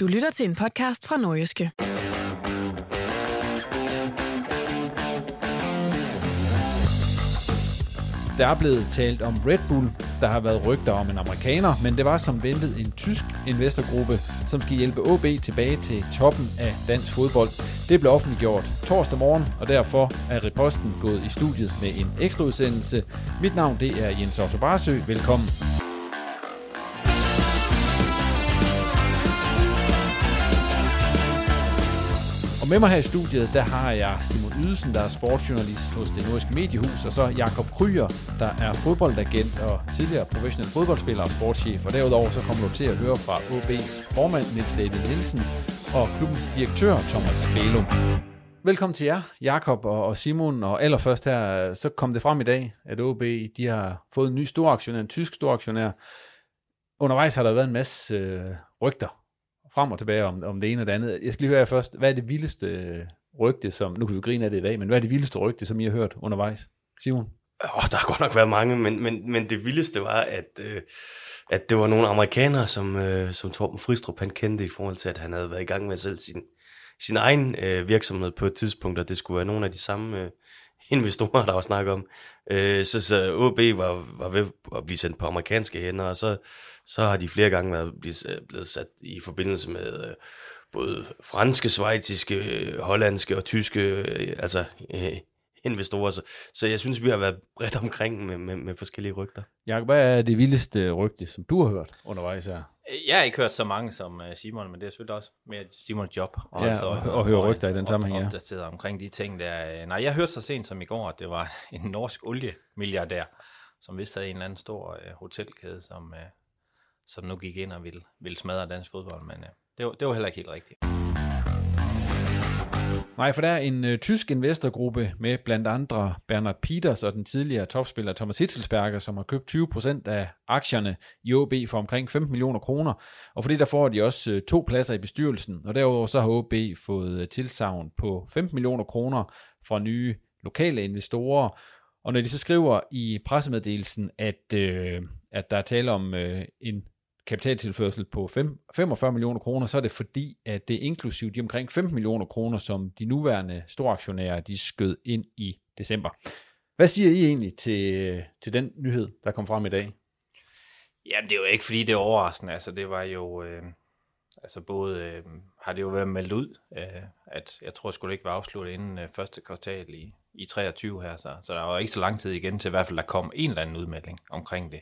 Du lytter til en podcast fra Nordjyske. Der er blevet talt om Red Bull. Der har været rygter om en amerikaner, men det var som ventet en tysk investorgruppe, som skal hjælpe OB tilbage til toppen af dansk fodbold. Det blev offentliggjort torsdag morgen, og derfor er Reposten gået i studiet med en ekstra udsendelse. Mit navn det er Jens Otto Barsø. Velkommen. Med mig her i studiet, der har jeg Simon Ydelsen, der er sportsjournalist hos det nordiske mediehus, og så Jakob Kryer, der er fodboldagent og tidligere professionel fodboldspiller og sportschef. Og derudover så kommer du til at høre fra OB's formand Niels David Nielsen og klubbens direktør Thomas Bælum. Velkommen til jer, Jakob og Simon, og allerførst her, så kom det frem i dag, at OB de har fået en ny storaktionær, en tysk storaktionær. Undervejs har der været en masse øh, rygter frem og tilbage om, om det ene og det andet. Jeg skal lige høre jer først, hvad er det vildeste øh, rygte, som, nu kan vi grine af det i dag, men hvad er det vildeste rygte, som I har hørt undervejs? Simon? Oh, der har godt nok været mange, men, men, men det vildeste var, at, øh, at det var nogle amerikanere, som, øh, som Torben Fristrup han kendte i forhold til, at han havde været i gang med selv sin, sin egen øh, virksomhed på et tidspunkt, og det skulle være nogle af de samme øh, investorer, der var snak om. Øh, så, så OB var, var ved at blive sendt på amerikanske hænder, og så, så har de flere gange været blevet, øh, blevet sat i forbindelse med øh, både franske, svejtiske, øh, hollandske og tyske øh, altså, øh, investorer. Så, så jeg synes, vi har været bredt omkring med, med, med forskellige rygter. Jakob, hvad er det vildeste rygte, som du har hørt undervejs her? Jeg har ikke hørt så mange som Simon, men det er selvfølgelig også mere Simons job. Og, ja, altså, og, og, og høre rygter i den sammenhæng, ja. Opdateret omkring de ting der. Nej, jeg hørte så sent som i går, at det var en norsk oliemilliardær, som vist havde en eller anden stor uh, hotelkæde, som, uh, som nu gik ind og ville, ville smadre dansk fodbold, men uh, det, var, det var heller ikke helt rigtigt. Nej, for der er en ø, tysk investorgruppe med blandt andre Bernard Peters og den tidligere topspiller Thomas Hitzelsberger, som har købt 20% af aktierne i OB for omkring 15 millioner kroner. Og fordi der får de også ø, to pladser i bestyrelsen, og derudover så har OB fået øh, tilsavn på 15 millioner kroner fra nye lokale investorer. Og når de så skriver i pressemeddelelsen, at, øh, at der er tale om øh, en kapitaltilførsel på 5, 45 millioner kroner, så er det fordi, at det er inklusiv de omkring 15 millioner kroner, som de nuværende storaktionærer, de skød ind i december. Hvad siger I egentlig til, til den nyhed, der kom frem i dag? Jamen, det er jo ikke, fordi det er overraskende. Altså, det var jo... Øh, altså, både øh, har det jo været meldt ud, øh, at jeg tror, det skulle ikke være afsluttet inden øh, første kvartal i, i 23 her, så, så der var ikke så lang tid igen til i hvert fald, der kom en eller anden udmelding omkring det.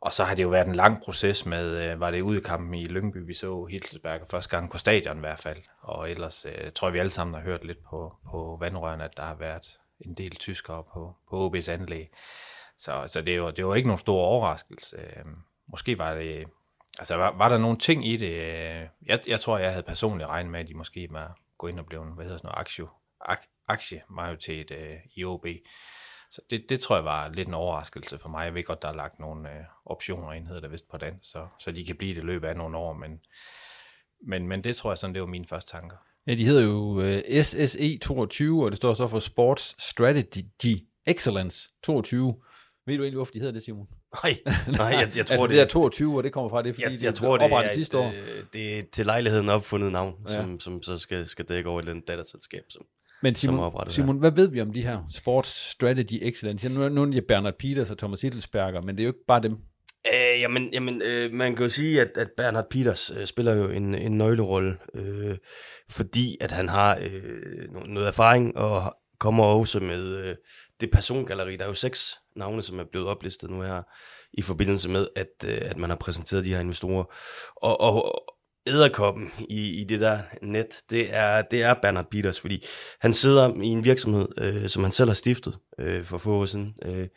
Og så har det jo været en lang proces med, øh, var det ude i kampen i Lyngby, vi så Hitzelsberger første gang på stadion i hvert fald. Og ellers øh, tror jeg, vi alle sammen har hørt lidt på, på vandrørene, at der har været en del tyskere på, på OB's anlæg. Så, så det, var, det var ikke nogen stor overraskelse. Øh, måske var det, altså var, var der nogle ting i det, øh, jeg, jeg tror, jeg havde personligt regnet med, at de måske var gå ind og blive en, hvad hedder sådan noget, aktie, ak, aktiemajoritet øh, i OB. Så det, det tror jeg var lidt en overraskelse for mig. Jeg ved godt, der er lagt nogle øh, optioner ind, hedder det vist på den, så, så de kan blive det løbet af nogle år, men, men, men det tror jeg sådan, det var mine første tanker. Ja, de hedder jo øh, SSE 22, og det står så for Sports Strategy Excellence 22. Ved du egentlig, hvorfor de hedder det, Simon? Nej, nej jeg, jeg tror altså, det, det er 22, og det kommer fra det, fordi jeg, det jeg er tror, det er, oprettet sidste år. øh, det er til lejligheden opfundet navn, ja. som, som så skal, skal dække over et eller andet datterselskab. Som, Men Simon, Simon hvad ved vi om de her Sports Strategy Excellence? Nu, nu er det Bernard Peters og Thomas Hittelsberger, men det er jo ikke bare dem. Øh, jamen, jamen øh, man kan jo sige, at, at Bernhard Peters øh, spiller jo en, en nøglerolle, øh, fordi at han har øh, no- noget erfaring og kommer også med øh, det persongalleri. Der er jo seks navne, som er blevet oplistet nu her i forbindelse med, at, øh, at man har præsenteret de her investorer. Og, og æderkoppen i, i det der net, det er, det er Bernard Peters, fordi han sidder i en virksomhed, øh, som han selv har stiftet øh, for få år siden. Øh,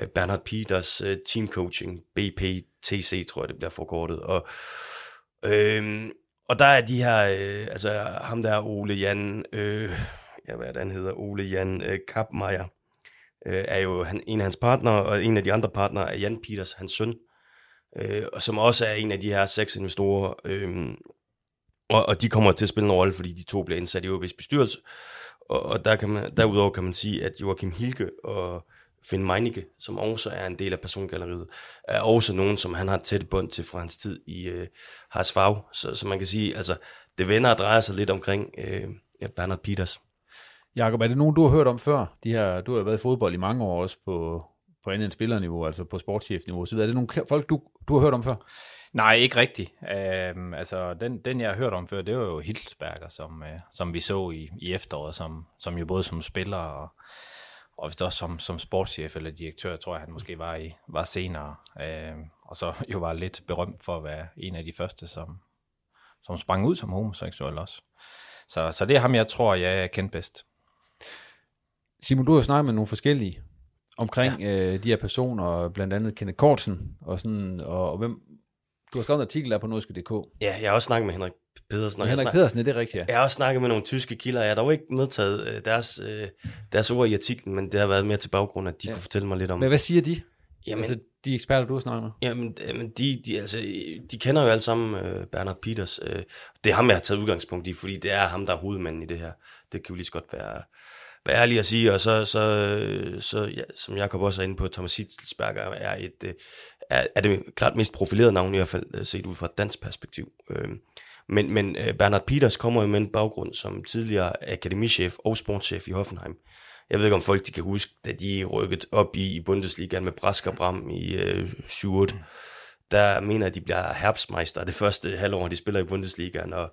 øh Bernard Peters øh, team coaching, BPTC tror jeg det bliver forkortet, og øh, og der er de her, øh, altså ham der Ole Jan, øh, ja hvad er det, han hedder, Ole Jan øh, Kapmeier, øh, er jo han, en af hans partnere, og en af de andre partnere er Jan Peters, hans søn, øh, og som også er en af de her seks investorer, øh, og, og de kommer til at spille en rolle, fordi de to bliver indsat i OB's bestyrelse, og, og der kan man, derudover kan man sige, at Joachim Hilke og Finn Meinicke, som også er en del af persongalleriet, er også nogen, som han har tæt bånd til fra hans tid i øh, Harsfag. Så, så man kan sige, altså, det vender og drejer sig lidt omkring øh, ja, Bernard Peters. Jakob, er det nogen, du har hørt om før? De her, du har været i fodbold i mange år også på, på andet end spillerniveau, altså på sportschefniveau. Så er det nogle folk, du, du har hørt om før? Nej, ikke rigtigt. Øhm, altså, den, den, jeg har hørt om før, det var jo Hilsberger, som, øh, som vi så i, i efteråret, som, som jo både som spiller og, og vist også som, som sportschef eller direktør, tror jeg, han måske var, i, var senere. Øhm, og så jo var lidt berømt for at være en af de første, som, som sprang ud som homoseksuel også. Så, så det er ham, jeg tror, jeg kender bedst. Simon, du har snakket med nogle forskellige omkring ja. øh, de her personer, blandt andet Kenneth Kortsen, og, sådan, og, og hvem, du har skrevet en artikel der på norske.dk. Ja, jeg har også snakket med Henrik Pedersen. og Henrik snak- Pedersen, er det rigtigt, ja? Jeg har også snakket med nogle tyske kilder. Jeg har dog ikke medtaget øh, deres, øh, deres ord i artiklen, men det har været mere til baggrund, at de ja. kunne fortælle mig lidt om... Men hvad siger de? Jamen, altså, de eksperter, du har snakket med? Jamen, jamen de, de, altså, de kender jo alle sammen øh, Bernard Peters. Øh, det er ham, jeg har taget udgangspunkt i, fordi det er ham, der er hovedmanden i det her. Det kan jo lige så godt være, være ærlig at sige. Og så, så, så ja, som Jacob også er inde på, Thomas Hitzelsberger er, et, øh, er, er det klart mest profilerede navn, i hvert fald øh, set ud fra et dansk perspektiv. Øh, men, men øh, Bernard Peters kommer jo med en baggrund som tidligere akademichef og sportschef i Hoffenheim. Jeg ved ikke, om folk de kan huske, da de rykkede op i, i Bundesligaen med Brask og Bram i øh, 7 Der mener at de bliver herbstmeister det første halvår, de spiller i Bundesligaen, og,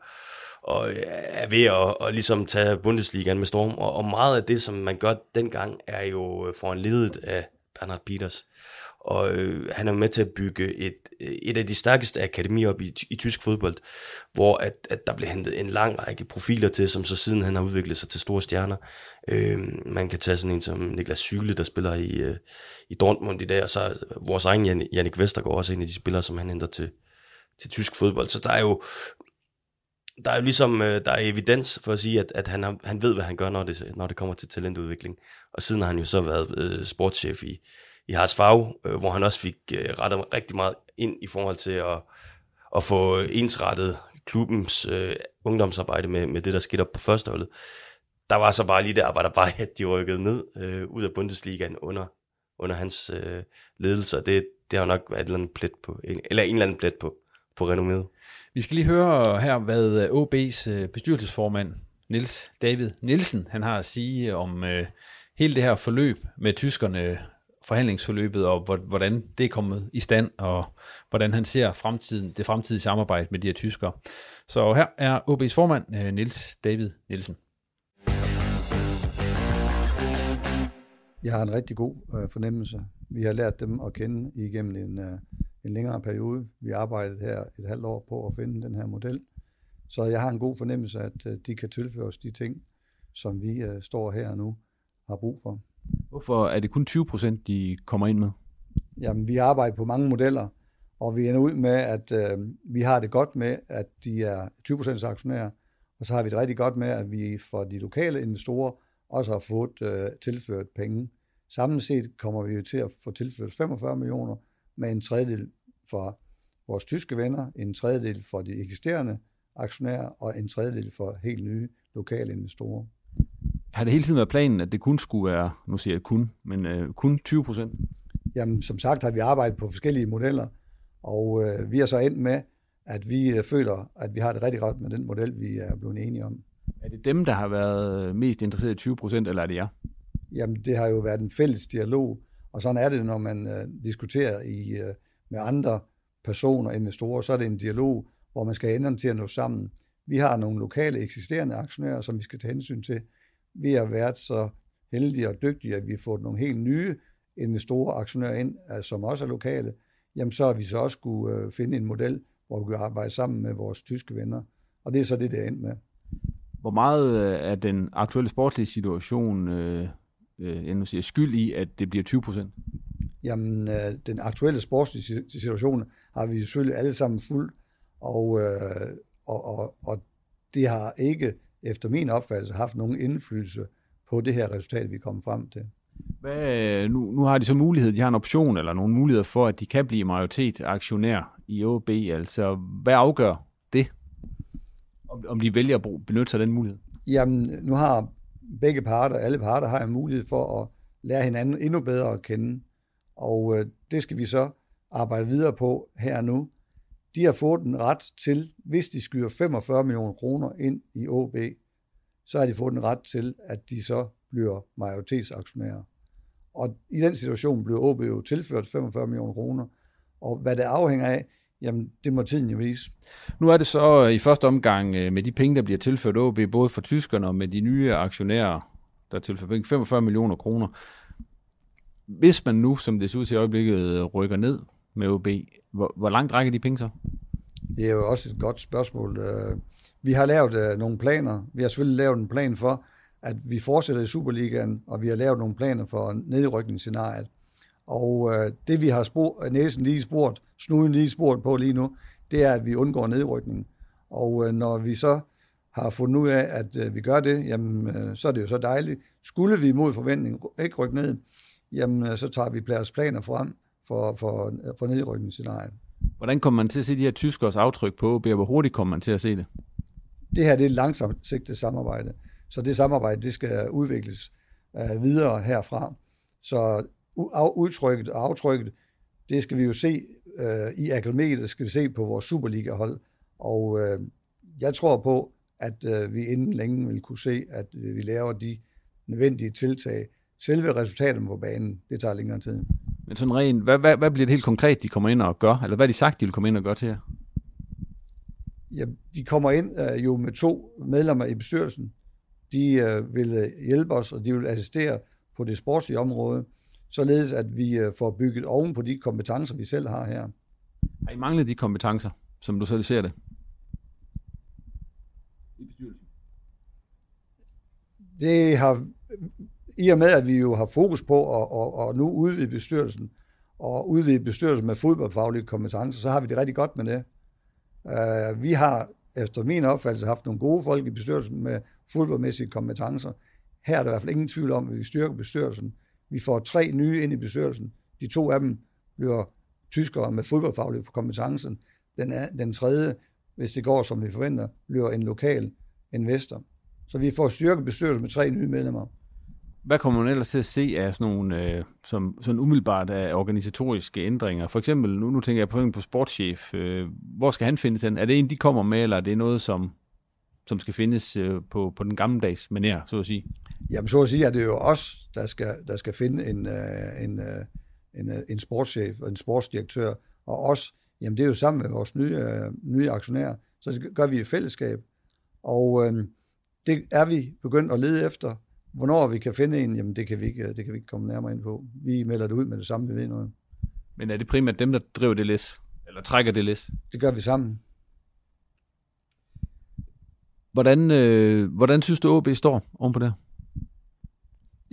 og øh, er ved at og ligesom tage Bundesligaen med storm. Og, og meget af det, som man gør dengang, er jo øh, foranledet af Bernard Peters. Og øh, han er med til at bygge et, øh, et af de stærkeste akademier op i, i tysk fodbold, hvor at, at der blev hentet en lang række profiler til, som så siden han har udviklet sig til store stjerner. Øh, man kan tage sådan en som Niklas Syle, der spiller i, øh, i Dortmund i dag, og så vores egen Jan, Jannik Vestergaard, også en af de spillere, som han henter til, til tysk fodbold. Så der er jo, der er jo ligesom øh, der er evidens for at sige, at, at han, har, han ved, hvad han gør, når det, når det kommer til talentudvikling. Og siden har han jo så været øh, sportschef i, i Haas Fag, øh, hvor han også fik øh, rettet rigtig meget ind i forhold til at, at få ensrettet klubbens øh, ungdomsarbejde med, med det, der skete op på førsteholdet. Der var så bare lige der, var der bare, at de rykkede ned øh, ud af Bundesligaen under, under hans øh, ledelse, og det, det har nok været et eller andet plet på, eller en eller anden plet på, på renomméet. Vi skal lige høre her, hvad OB's øh, bestyrelsesformand, Nils David Nielsen, han har at sige om øh, hele det her forløb med tyskerne, forhandlingsforløbet, og hvordan det er kommet i stand, og hvordan han ser fremtiden, det fremtidige samarbejde med de her tyskere. Så her er OB's formand, øh, Nils David Nielsen. Jeg har en rigtig god øh, fornemmelse. Vi har lært dem at kende igennem en, øh, en længere periode. Vi har arbejdet her et halvt år på at finde den her model. Så jeg har en god fornemmelse, at øh, de kan tilføre os de ting, som vi øh, står her nu har brug for. Hvorfor er det kun 20 procent, de kommer ind med? Jamen, vi arbejder på mange modeller, og vi ender ud med, at øh, vi har det godt med, at de er 20 procent aktionærer, og så har vi det rigtig godt med, at vi for de lokale investorer også har fået øh, tilført penge, Samlet set kommer vi jo til at få tilført 45 millioner med en tredjedel for vores tyske venner, en tredjedel for de eksisterende aktionærer og en tredjedel for helt nye lokale investorer. Har det hele tiden været planen, at det kun skulle være, nu siger jeg kun, men øh, kun 20 procent? Jamen, som sagt har vi arbejdet på forskellige modeller, og øh, vi er så endt med, at vi øh, føler, at vi har det rigtig godt med den model, vi er blevet enige om. Er det dem, der har været mest interesseret i 20 procent, eller er det jer? Jamen, det har jo været en fælles dialog, og sådan er det, når man øh, diskuterer i, øh, med andre personer, investorer, så er det en dialog, hvor man skal enderne til at nå sammen. Vi har nogle lokale eksisterende aktionærer, som vi skal tage hensyn til. Vi har været så heldige og dygtige, at vi har fået nogle helt nye investorer og aktionærer ind, øh, som også er lokale. Jamen, så har vi så også skulle øh, finde en model, hvor vi kan arbejde sammen med vores tyske venner. Og det er så det, det er endt med. Hvor meget af er den aktuelle sportslige situation øh, øh, jeg nu siger, skyld i, at det bliver 20 procent? Jamen, øh, den aktuelle sportslige situation har vi selvfølgelig alle sammen fuldt, og, øh, og, og, og det har ikke, efter min opfattelse, haft nogen indflydelse på det her resultat, vi kom frem til. Hvad, nu, nu har de så mulighed, de har en option eller nogle muligheder for, at de kan blive majoritetsaktionær i OB. Altså, hvad afgør det? Om, om de vælger at benytte sig af den mulighed? Jamen, nu har begge parter, alle parter har en mulighed for at lære hinanden endnu bedre at kende. Og øh, det skal vi så arbejde videre på her nu. De har fået en ret til, hvis de skyder 45 millioner kroner ind i OB, så har de fået en ret til, at de så bliver majoritetsaktionærer. Og i den situation bliver OB jo tilført 45 millioner kroner. Og hvad det afhænger af, jamen det må tiden jo vise. Nu er det så i første omgang øh, med de penge, der bliver tilført OB, både for tyskerne og med de nye aktionærer, der tilfører 45 millioner kroner. Hvis man nu, som det ser ud til i øjeblikket, rykker ned med OB, hvor, hvor langt rækker de penge så? Det er jo også et godt spørgsmål. Øh, vi har lavet øh, nogle planer. Vi har selvfølgelig lavet en plan for, at vi fortsætter i Superligaen, og vi har lavet nogle planer for nedrykningsscenariet. Og øh, det vi har spurgt, næsen lige spurgt, snuden lige spurgt på lige nu, det er, at vi undgår nedrykning. Og øh, når vi så har fundet ud af, at øh, vi gør det, jamen, øh, så er det jo så dejligt. Skulle vi imod forventning ikke rykke ned, jamen, øh, så tager vi deres planer frem for, for, for nedrykningsscenariet. Hvordan kommer man til at se de her tyskers aftryk på OB, og hvor hurtigt kommer man til at se det? Det her det er et langsomt sigtet samarbejde, så det samarbejde det skal udvikles øh, videre herfra. Så udtrykket og aftrykket, det skal vi jo se øh, i akademiet, skal vi se på vores Superliga-hold. Og øh, jeg tror på, at øh, vi inden længe vil kunne se, at øh, vi laver de nødvendige tiltag. Selve resultatet på banen, det tager længere tid. Men sådan rent, hvad, hvad, hvad bliver det helt konkret, de kommer ind og gør? Eller hvad er de sagt, de vil komme ind og gøre til jer? Ja, de kommer ind øh, jo med to medlemmer i bestyrelsen. De øh, vil øh, hjælpe os, og de vil assistere på det sportslige område således at vi øh, får bygget oven på de kompetencer, vi selv har her. Har I manglet de kompetencer, som du selv ser det? I bestyrelsen? Det har, i og med at vi jo har fokus på at, at, at nu udvide bestyrelsen, og udvide bestyrelsen med fodboldfaglige kompetencer, så har vi det rigtig godt med det. Uh, vi har efter min opfattelse haft nogle gode folk i bestyrelsen med fodboldmæssige kompetencer. Her er der i hvert fald ingen tvivl om, at vi styrker bestyrelsen. Vi får tre nye ind i bestyrelsen. De to af dem bliver tyskere med fodboldfaglig kompetencen. Den, er, den tredje, hvis det går som vi forventer, bliver en lokal investor. Så vi får styrket bestyrelsen med tre nye medlemmer. Hvad kommer man ellers til at se af sådan nogle øh, som, sådan umiddelbart af organisatoriske ændringer? For eksempel, nu, nu tænker jeg på, på sportschef. Øh, hvor skal han findes hen? Er det en, de kommer med, eller er det noget, som, som skal findes øh, på, på den gammeldags manér, så at sige? Jamen så at sige, er det jo os, der skal, der skal finde en, øh, en, øh, en, øh, en sportschef og en sportsdirektør, og os, jamen det er jo sammen med vores nye, nye aktionærer, så det gør vi i fællesskab. Og øh, det er vi begyndt at lede efter. Hvornår vi kan finde en, jamen det kan vi ikke, det kan vi ikke komme nærmere ind på. Vi melder det ud med det samme, vi ved noget. Men er det primært dem, der driver det læs? Eller trækker det læs? Det gør vi sammen. Hvordan, øh, hvordan synes du, OB står oven på det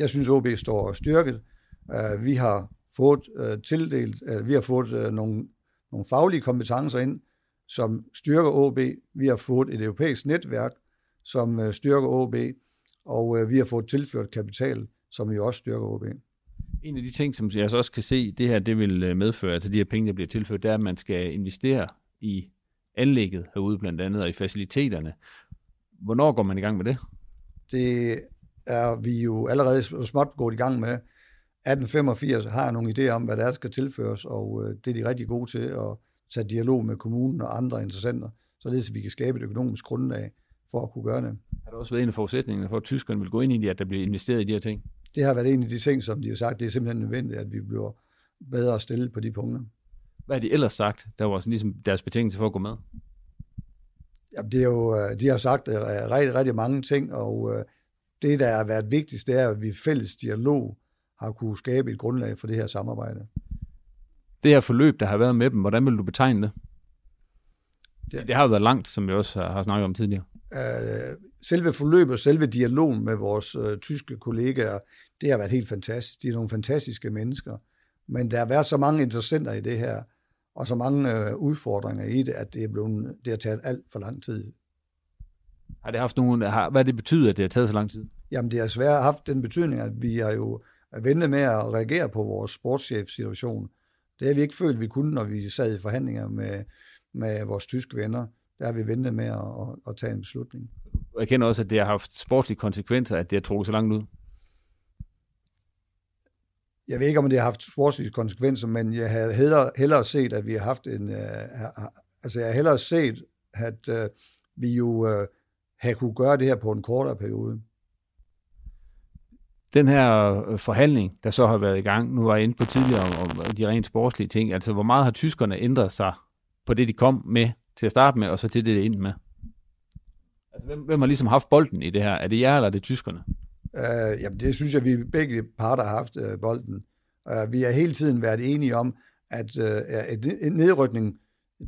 jeg synes, OB står styrket. Uh, vi har fået uh, tildelt, uh, vi har fået uh, nogle, nogle faglige kompetencer ind, som styrker OB. Vi har fået et europæisk netværk, som uh, styrker OB, og uh, vi har fået tilført kapital, som jo også styrker OB. En af de ting, som jeg så også kan se, det her det vil medføre, altså de her penge, der bliver tilført, det er, at man skal investere i anlægget herude blandt andet, og i faciliteterne. Hvornår går man i gang med det? Det er vi jo allerede småt gået i gang med. 1885 har jeg nogle idéer om, hvad der skal tilføres, og øh, det er de rigtig gode til at tage dialog med kommunen og andre interessenter, således at vi kan skabe et økonomisk grundlag for at kunne gøre det. Har det også været en af forudsætningerne for, at tyskerne vil gå ind i det, at der bliver investeret i de her ting? Det har været en af de ting, som de har sagt, det er simpelthen nødvendigt, at vi bliver bedre stillet på de punkter. Hvad har de ellers sagt, der var sådan ligesom deres betingelse for at gå med? Jamen, det er jo, øh, de har sagt uh, rigtig, rigtig mange ting, og uh, det, der har været vigtigst, det er, at vi fælles dialog har kunne skabe et grundlag for det her samarbejde. Det her forløb, der har været med dem, hvordan vil du betegne det? Det, det har jo været langt, som vi også har snakket om tidligere. Uh, selve forløbet og selve dialogen med vores uh, tyske kollegaer, det har været helt fantastisk. De er nogle fantastiske mennesker. Men der har været så mange interessenter i det her, og så mange uh, udfordringer i det, at det, er blevet, det har taget alt for lang tid. Har det haft nogen, har, hvad det betyder, at det har taget så lang tid? Jamen, det har svært haft den betydning, at vi har jo ventet med at reagere på vores sportschef-situation. Det har vi ikke følt, vi kunne, når vi sad i forhandlinger med, med vores tyske venner. Der har vi ventet med at, at, at tage en beslutning. Jeg kender også, at det har haft sportslige konsekvenser, at det har trukket så langt ud. Jeg ved ikke, om det har haft sportslige konsekvenser, men jeg havde hellere, hellere set, at vi har haft en... Uh, altså, jeg har hellere set, at uh, vi jo uh, havde kunne gøre det her på en kortere periode. Den her forhandling, der så har været i gang, nu var jeg inde på tidligere om, om de rent sportslige ting, altså hvor meget har tyskerne ændret sig på det, de kom med til at starte med, og så til det, det endte med? Altså, hvem, hvem har ligesom haft bolden i det her? Er det jer, eller er det tyskerne? Øh, jamen, det synes jeg, vi begge parter har haft øh, bolden. Øh, vi har hele tiden været enige om, at øh, en nedrykning,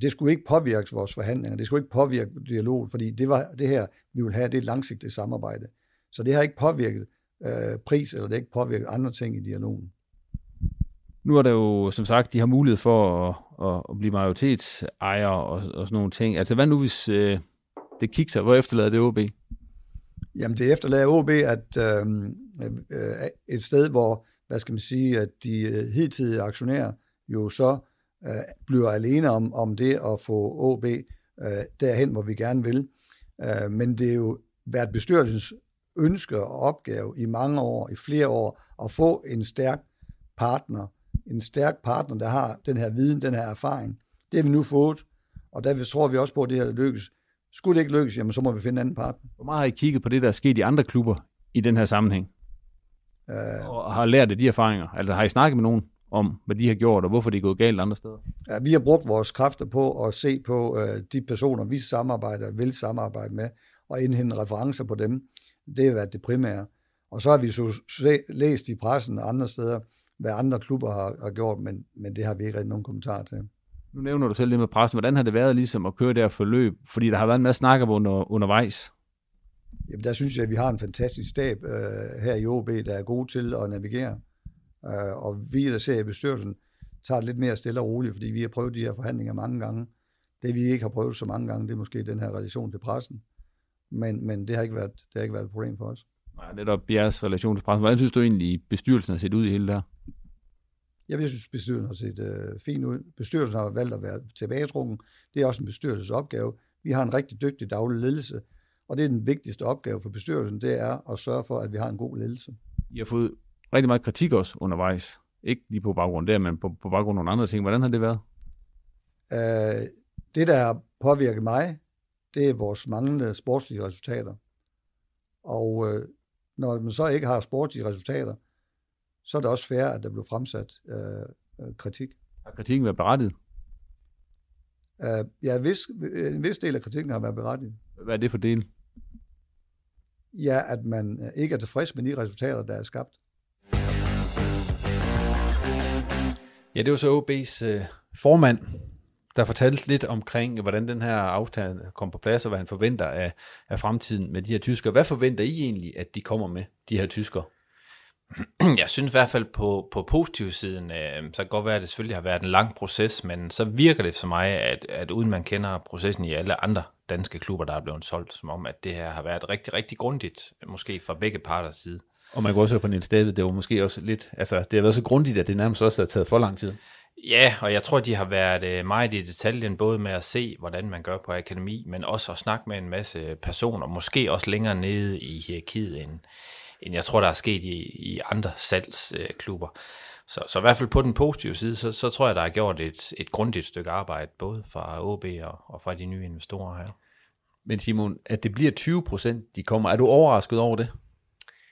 det skulle ikke påvirke vores forhandlinger, det skulle ikke påvirke dialog, fordi det var det her, vi vil have, det er langsigtet samarbejde. Så det har ikke påvirket øh, pris, eller det har ikke påvirket andre ting i dialogen. Nu er der jo, som sagt, de har mulighed for at, at, at blive majoritetsejer og, og sådan nogle ting. Altså, hvad nu hvis øh, det kigger? Hvor efterlader det OB? Jamen, det efterlader OB at øhm, øh, øh, et sted, hvor, hvad skal man sige, at de øh, hidtidige aktionærer jo så øh, bliver alene om, om det at få OB øh, derhen, hvor vi gerne vil. Øh, men det er jo været bestyrelsens ønske og opgave i mange år, i flere år, at få en stærk partner, en stærk partner, der har den her viden, den her erfaring. Det har vi nu fået, og derfor tror vi også på, at det her lykkes. Skulle det ikke lykkes, jamen så må vi finde en anden partner. Hvor meget har I kigget på det, der er sket i andre klubber i den her sammenhæng? Uh, og har lært af de erfaringer? Altså har I snakket med nogen om, hvad de har gjort, og hvorfor det er gået galt andre steder? Ja, vi har brugt vores kræfter på at se på uh, de personer, vi samarbejder, vil samarbejde med, og indhente referencer på dem. Det har været det primære. Og så har vi så læst i pressen og andre steder, hvad andre klubber har, har gjort, men, men det har vi ikke rigtig nogen kommentar til. Nu nævner du selv det med pressen. Hvordan har det været ligesom at køre det her forløb? Fordi der har været en masse snakker under, undervejs. Jamen, der synes jeg, at vi har en fantastisk stab øh, her i OB, der er god til at navigere. Øh, og vi, der ser i bestyrelsen, tager det lidt mere stille og roligt, fordi vi har prøvet de her forhandlinger mange gange. Det, vi ikke har prøvet så mange gange, det er måske den her relation til pressen. Men, men det, har ikke været, det har ikke været et problem for os. Nej, netop jeres relation til pressen. Hvordan synes du egentlig, bestyrelsen har set ud i hele det her? Jeg synes, bestyrelsen har set øh, fint ud. Bestyrelsen har valgt at være tilbagetrukken. Det er også en bestyrelsesopgave. Vi har en rigtig dygtig daglig ledelse, og det er den vigtigste opgave for bestyrelsen, det er at sørge for, at vi har en god ledelse. I har fået rigtig meget kritik også undervejs. Ikke lige på baggrund der, men på, på baggrund af nogle andre ting. Hvordan har det været? Øh, det, der har påvirket mig, det er vores manglende sportslige resultater. Og øh, når man så ikke har sportslige resultater, så er det også fair, at der blev fremsat øh, kritik. Har kritikken været berettiget? Uh, ja, vis, en vis del af kritikken har været berettiget. Hvad er det for del? Ja, at man ikke er tilfreds med de resultater, der er skabt. Ja, det var så OB's øh, formand, der fortalte lidt omkring, hvordan den her aftale kom på plads, og hvad han forventer af, af fremtiden med de her tyskere. Hvad forventer I egentlig, at de kommer med, de her tyskere? Jeg synes i hvert fald på, på positivsiden, øh, så kan godt være, at det selvfølgelig har været en lang proces, men så virker det for mig, at, at uden man kender processen i alle andre danske klubber, der er blevet solgt, som om, at det her har været rigtig, rigtig grundigt, måske fra begge parters side. Og man kan også høre på Niels David, det var måske også lidt, altså det har været så grundigt, at det nærmest også har taget for lang tid. Ja, og jeg tror, de har været øh, meget i detaljen, både med at se, hvordan man gør på akademi, men også at snakke med en masse personer, måske også længere nede i hierarkiet, end, end jeg tror, der er sket i, i andre salgsklubber. Så, så i hvert fald på den positive side, så, så tror jeg, der er gjort et, et grundigt stykke arbejde, både fra OB og, og fra de nye investorer her. Men Simon, at det bliver 20 procent, de kommer, er du overrasket over det?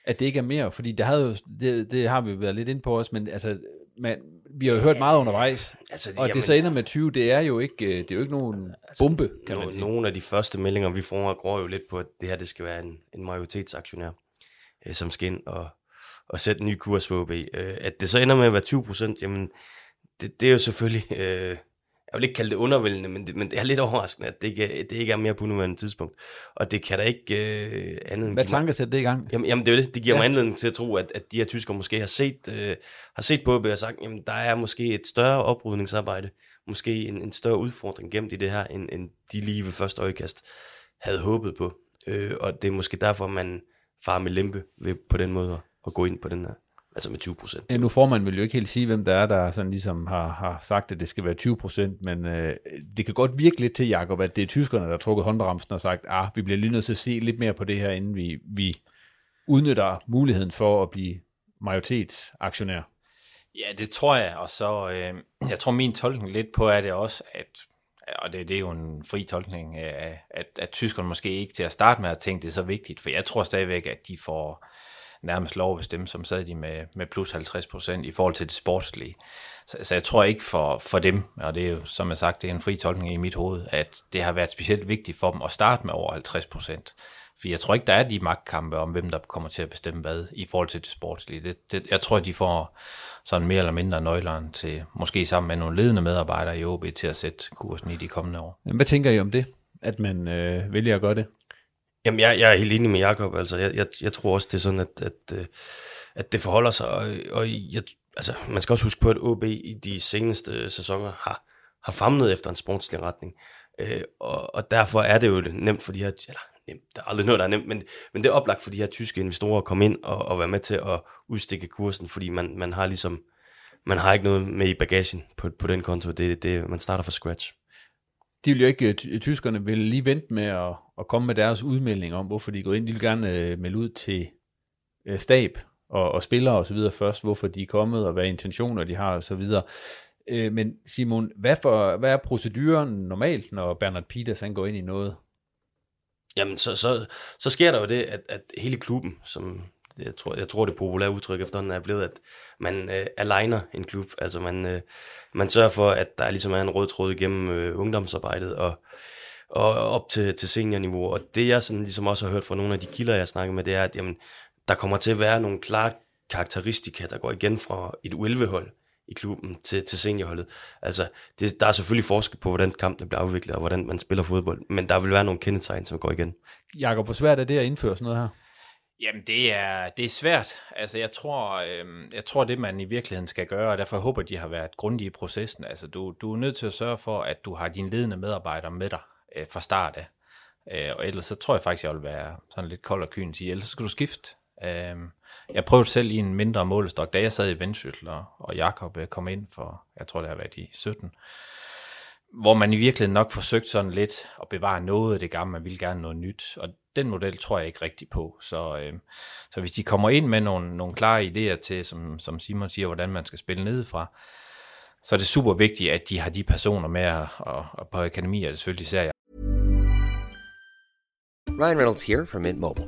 At det ikke er mere? Fordi det, havde jo, det, det har vi været lidt ind på os, men altså, man, vi har jo hørt meget undervejs, altså, og jamen, det så ender med 20, det er jo ikke, øh, det er jo ikke nogen altså, bombe, kan no, man sige. Nogle af de første meldinger, vi får, går jo lidt på, at det her det skal være en, en majoritetsaktionær, øh, som skal ind og, og sætte en ny kurs for OB. Øh, at det så ender med at være 20 procent, jamen, det, det er jo selvfølgelig... Øh, jeg vil ikke kalde det undervældende, men det, men det er lidt overraskende, at det ikke, det ikke er mere på nuværende tidspunkt. Og det kan da ikke øh, andet end... Hvad tanker sætter det i gang? Jamen, jamen det er det. Det giver ja. mig anledning til at tro, at, at de her tyskere måske har set, øh, har set på og sagt, jamen der er måske et større oprydningsarbejde, måske en, en større udfordring gemt i det her, end, end de lige ved første øjekast havde håbet på. Øh, og det er måske derfor, man far med lempe ved på den måde at gå ind på den her altså med 20 procent. Ja, nu får man vel jo ikke helt sige, hvem der er, der sådan ligesom har, har sagt, at det skal være 20 procent, men øh, det kan godt virke lidt til, Jacob, at det er tyskerne, der har trukket håndbremsen og sagt, ah, vi bliver lige nødt til at se lidt mere på det her, inden vi, vi udnytter muligheden for at blive majoritetsaktionær. Ja, det tror jeg, og så, øh, jeg tror min tolkning lidt på er det også, at og det, det er jo en fri tolkning af, at, at tyskerne måske ikke til at starte med at tænke, det er så vigtigt, for jeg tror stadigvæk, at de får, nærmest lov at bestemme, som sad de med, med plus 50 procent i forhold til det sportslige. Så, så jeg tror ikke for, for dem, og det er jo som jeg sagt, det er en fri tolkning i mit hoved, at det har været specielt vigtigt for dem at starte med over 50 procent. For jeg tror ikke, der er de magtkampe om, hvem der kommer til at bestemme hvad i forhold til det sportslige. Det, det, jeg tror, de får sådan mere eller mindre nøglerne til, måske sammen med nogle ledende medarbejdere i OB, til at sætte kursen i de kommende år. Hvad tænker I om det, at man øh, vælger at gøre det? Jamen, jeg, jeg er helt enig med Jacob. Altså, jeg, jeg, jeg tror også, det er sådan, at, at, øh, at det forholder sig. Og, og jeg, altså, man skal også huske på, at OB i de seneste sæsoner har, har famlet efter en sportslig retning. Øh, og, og derfor er det jo nemt for de her, eller nemt, der er aldrig noget, der er nemt, men, men det er oplagt for de her tyske investorer at komme ind og, og være med til at udstikke kursen, fordi man, man har ligesom, man har ikke noget med i bagagen på, på den konto. Det, det, man starter fra scratch de vil jo ikke, øh, tyskerne vil lige vente med at, at komme med deres udmelding om, hvorfor de er gået ind. De vil gerne øh, melde ud til øh, stab og, og spillere og så videre først, hvorfor de er kommet, og hvad intentioner de har og så videre. Øh, men Simon, hvad, for, hvad er proceduren normalt, når Bernard Peters han går ind i noget? Jamen, så, så, så sker der jo det, at, at hele klubben, som jeg tror, jeg tror det populære udtryk efterhånden er blevet, at man øh, aligner en klub. Altså man, øh, man sørger for, at der ligesom er en rød tråd igennem øh, ungdomsarbejdet og, og op til, til seniorniveau. Og det jeg sådan ligesom også har hørt fra nogle af de kilder, jeg snakker med, det er, at jamen, der kommer til at være nogle klare karakteristika, der går igen fra et U11-hold i klubben til, til seniorholdet. Altså, det, der er selvfølgelig forskel på, hvordan kampen bliver afviklet, og hvordan man spiller fodbold, men der vil være nogle kendetegn, som går igen. Jakob, hvor svært er det at indføre sådan noget her? Jamen, det er, det er svært. Altså, jeg tror, øh, jeg tror, det man i virkeligheden skal gøre, og derfor håber de har været grundige i processen. Altså, du, du er nødt til at sørge for, at du har dine ledende medarbejdere med dig øh, fra start af. Øh, og ellers så tror jeg faktisk, jeg vil være sådan lidt kold og kyn sige, ellers så skal du skifte. Øh, jeg prøvede selv i en mindre målestok, da jeg sad i Vendsyssel, og, og Jakob øh, kom ind for, jeg tror det har været i 17, hvor man i virkeligheden nok forsøgt sådan lidt at bevare noget af det gamle, man vil gerne noget nyt, og den model tror jeg ikke rigtig på. Så, øh, så hvis de kommer ind med nogle, nogle klare idéer til, som, som Simon siger, hvordan man skal spille nedefra, så er det super vigtigt, at de har de personer med, og, og på akademi er det selvfølgelig især Ryan Reynolds here from Mint Mobile.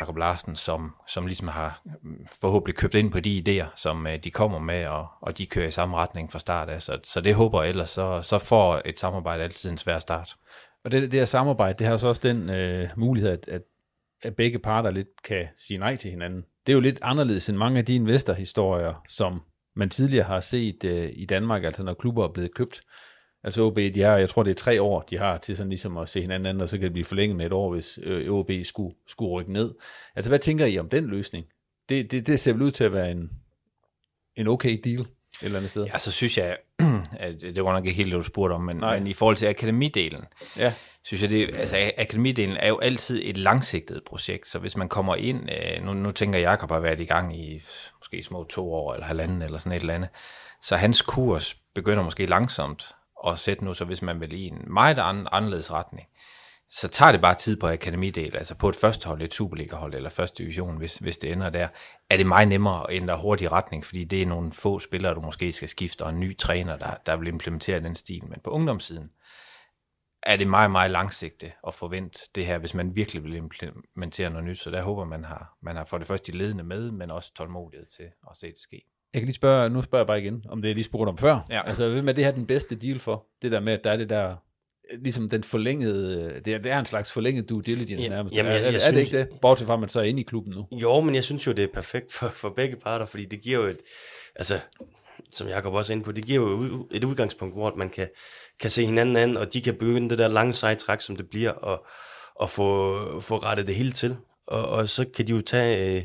Jakob Larsen, som, som ligesom har mm, forhåbentlig købt ind på de idéer, som øh, de kommer med, og, og de kører i samme retning fra start af. Så, så det håber jeg ellers, så, så får et samarbejde altid en svær start. Og det, det her samarbejde, det har så også den øh, mulighed, at, at, at begge parter lidt kan sige nej til hinanden. det er jo lidt anderledes end mange af de investorhistorier, som man tidligere har set øh, i Danmark, altså når klubber er blevet købt. Altså OB, de har, jeg tror det er tre år, de har til sådan ligesom at se hinanden anden, og så kan det blive forlænget med et år, hvis øh, OB skulle, skulle rykke ned. Altså hvad tænker I om den løsning? Det, det, det ser vel ud til at være en, en okay deal et eller andet sted. Ja, så synes jeg, at det var nok ikke helt det, du spurgte om, men, men i forhold til akademidelen, ja. synes jeg, det, altså akademidelen er jo altid et langsigtet projekt, så hvis man kommer ind, øh, nu, nu tænker Jakob har været i gang i måske små to år eller halvanden eller sådan et eller andet, så hans kurs begynder måske langsomt at sætte nu, så hvis man vil i en meget anderledes retning, så tager det bare tid på akademidel, altså på et første hold, et Superliga-hold eller første division, hvis, hvis det ender der, er det meget nemmere at ændre hurtig retning, fordi det er nogle få spillere, du måske skal skifte, og en ny træner, der, der vil implementere den stil. Men på ungdomssiden er det meget, meget langsigtet at forvente det her, hvis man virkelig vil implementere noget nyt. Så der håber man har, man har for det første de ledende med, men også tålmodighed til at se det ske. Jeg kan lige spørge, nu spørger jeg bare igen, om det er lige spurgt om før. Ja. Altså, hvem er det her den bedste deal for? Det der med, at der er det der ligesom den forlængede, det er, det er en slags forlænget due diligence Ja, nærmest. jamen, jeg- er, jeg er, er synes- det ikke det? Bortset fra, at man så er inde i klubben nu. Jo, men jeg synes jo, det er perfekt for, for begge parter, fordi det giver jo et, altså, som Jacob også er inde på, det giver jo et udgangspunkt, hvor man kan, kan se hinanden an, og de kan begynde det der lange seje træk, som det bliver, og, og få, få rettet det hele til. Og, og så kan de jo tage, øh,